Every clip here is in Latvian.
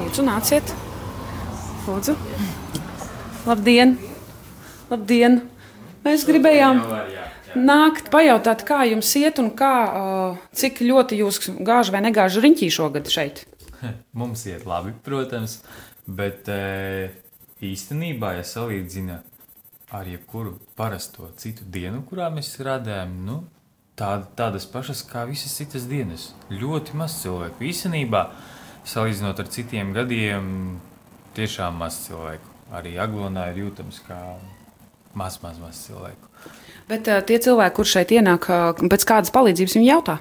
Lūdzu, nāciet. Lūdzu. Labdien! Labdien! Mēs gribējām nākt, pajautāt, kā jums iet un kā, uh, cik ļoti jūs gāžat vai negāžat riņķī šogad šeit. Mums iet labi, protams, bet e, īstenībā, ja salīdzina ar jebkuru parasto citu dienu, kurā mēs strādājam, nu, tāda, tādas pašas kā visas citas dienas. Ļoti maz cilvēku. Īstenībā, salīdzinot ar citiem gadiem, tiešām maz cilvēku. Arī Aglonā ir jūtams, kā maz, maz, maz cilvēku. Bet uh, tie cilvēki, kurš šeit ienāk, uh, pēc kādas palīdzības viņi jautā?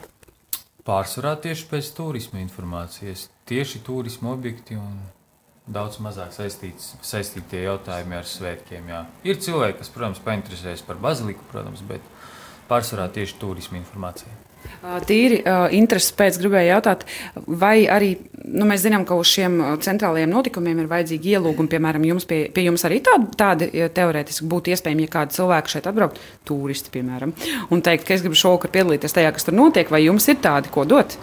Pārsvarā tieši pēc turisma informācijas, tieši turisma objekti un daudz mazāk saistīts, saistītie jautājumi ar svētkiem. Jā. Ir cilvēki, kas, protams, painteresējas par baziliku, protams, bet pārsvarā tieši turisma informācija. Tīri interesi pēc gribēju jautāt, vai arī nu, mēs zinām, ka uz šiem centrālajiem notikumiem ir vajadzīgi ielūgumi, piemēram, jums pie, pie jums arī tādi, tādi teorētiski būtu iespējami, ja kādi cilvēki šeit atbraukt, turisti, piemēram, un teikt, ka es gribu šovakar piedalīties tajā, kas tur notiek, vai jums ir tādi, ko dot?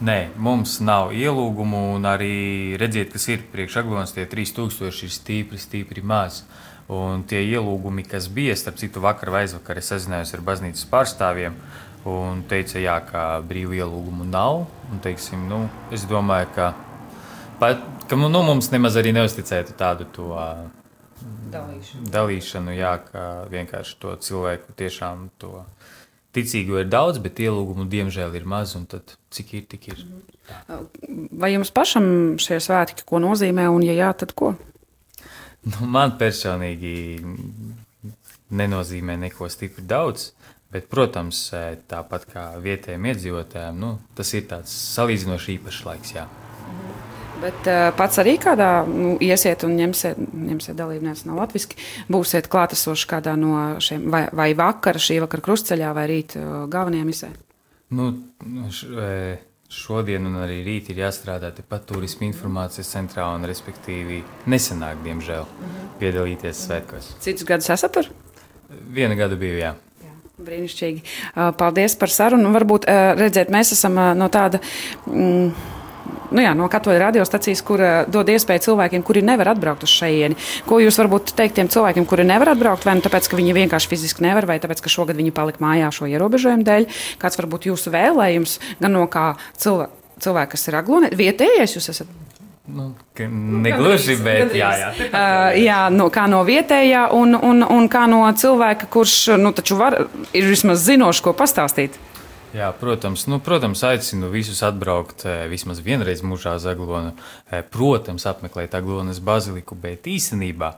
Nē, mums nav ielūgumu, un arī redziet, kas ir priekšaglonas, tie 3000 ir stipri, stipri maz. Un tie ielūgumi, kas bija, starp citu, vakar vai aizvakar, es sazinājos ar baznīcas pārstāvjiem, uh, un teica, jā, ka brīvu ielūgumu nav. Un, teiksim, nu, es domāju, ka, pat, ka nu, mums nemaz arī neuzticētu tādu to, dalīšanu. dalīšanu, jā, ka vienkārši to cilvēku tiešām to. Ticīgo ir daudz, bet ielūgumu diemžēl ir maz. Tad, cik ir, tik ir. Vai jums pašam šie svētki ko nozīmē, un, ja jā, tad ko? Nu, man personīgi nenozīmē neko stipri daudz. Bet, protams, e, tāpat kā vietējiem iedzīvotājiem, nu, tas ir tāds salīdzinoši īpašs laiks. Jā. Bet uh, pats arī kādā nu, iesiet un ņemsiet, ņemsiet dalību, nevis nav latviski, būsiet klātesoši kādā no šiem, vai, vai vakara, šī vakara krustceļā, vai rīt uh, galvenajā misē? Nu, š, šodien un arī rīt ir jāstrādā tepat turisma informācijas centrā un, respektīvi, nesenāk, diemžēl, piedalīties svētkos. Citus gadus esat tur? Viena gada bija, jā. Brīnišķīgi. Paldies par sarunu. Varbūt redzēt, mēs esam no tāda. Mm, nu jā, no katoļa radiostacijas, kur uh, dod iespēju cilvēkiem, kuri nevar atbraukt uz šejieni. Ko jūs varbūt teikt tiem cilvēkiem, kuri nevar atbraukt, vai nu tāpēc, ka viņi vienkārši fiziski nevar, vai tāpēc, ka šogad viņi palika mājā šo ierobežojumu dēļ? Kāds varbūt jūsu vēlējums gan no kā cilvēka, cilvēka kas ir aglonē, vietējais jūs esat? Nu, negluži, bet jā, jā. Uh, jā no, kā no vietējā, un, un, un kā no cilvēka, kurš nu, var, ir vismaz zinošs, ko pastāstīt. Jā, protams, nu, protams, aicinu visus atbraukt vismaz vienreiz mūžā uz Aglonu. Protams, apmeklēt Aglonas baziliku, bet īstenībā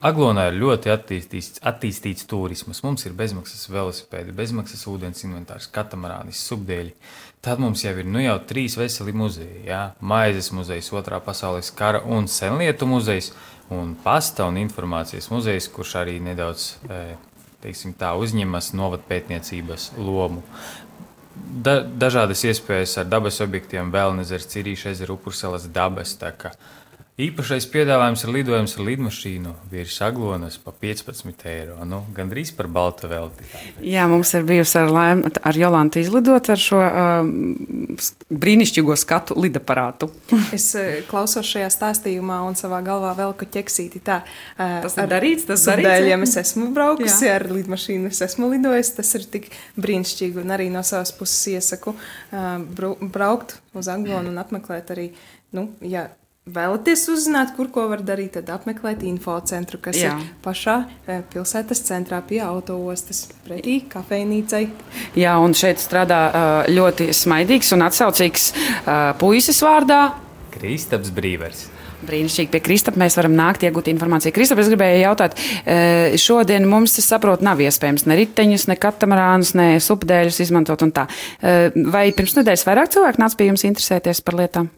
Aglonā ir ļoti attīstīts, attīstīts turisms. Mums ir bezmaksas velosipēdi, bezmaksas ūdens inventārs, katamarānis, subdēļi. Tad mums jau ir nu jau trīs veseli muzeji. Jā? Maizes muzejs, otrā pasaules kara un senlietu muzejs un pasta un informācijas muzejs, kurš arī nedaudz teiksim, tā, uzņemas novatpētniecības lomu. Da, dažādas iespējas ar dabas objektiem, Vēlnezers, Cirīša ezera, Upurselas dabas. Īpašais piedāvājums ir lidojums ar lidmašīnu virs Aglonas par 15 eiro. Nu, Gan drīz par baltu velti. Jā, mums ir bijusi ar laimi ar Jolantu izlidot ar šo um, brīnišķīgo skatu lidaparātu. es uh, klausos šajā stāstījumā un savā galvā vēl ko ķeksīti tā. Uh, tas ir darīts, tas ir dēļiem es esmu braukusi Jā. ar lidmašīnu, es esmu lidojis, tas ir tik brīnišķīgi un arī no savas puses iesaku uh, braukt uz Aglonu un apmeklēt arī, nu, ja vēlaties uzzināt, kur ko var darīt, tad apmeklēt infocentru, kas Jā. ir pašā eh, pilsētas centrā pie autoostas, pretī kafejnīcai. Jā, un šeit strādā eh, ļoti smaidīgs un atsaucīgs eh, puisis vārdā Kristaps Brīvers. Brīnišķīgi pie Kristapa mēs varam nākt, iegūt informāciju. Kristap, es gribēju jautāt, šodien mums, es saprotu, nav iespējams ne riteņus, ne katamarānus, ne supdēļus izmantot un tā. Vai pirms nedēļas vairāk cilvēku nāca pie jums interesēties par lietām?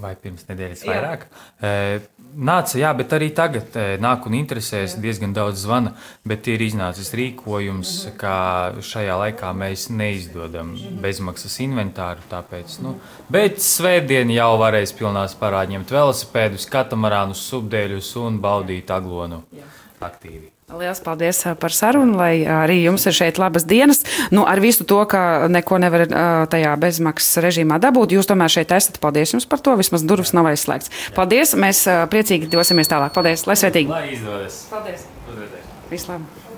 Vai pirms nedēļas vairāk? Jā. Nāca, jā, bet arī tagad nāk un interesēs. Diezgan daudz zvana, bet ir iznācis rīkojums, ka šajā laikā mēs neizdodam bezmaksas inventāru. Tāpēc, nu, bet svētdien jau varēs pilnā spārā ņemt velosipēdus, katamarānus, subdēļus un baudīt aglonu aktīvi. Lielas paldies par sarunu, lai arī jums ir šeit labas dienas. Nu, ar visu to, ka neko nevar tajā bezmaksas režīmā dabūt, jūs tomēr šeit esat. Paldies jums par to. Vismaz durvis nav aizslēgts. Paldies! Mēs priecīgi dosimies tālāk. Paldies! Lai svētīgi! Lai izdodas! Paldies! Vislabāk!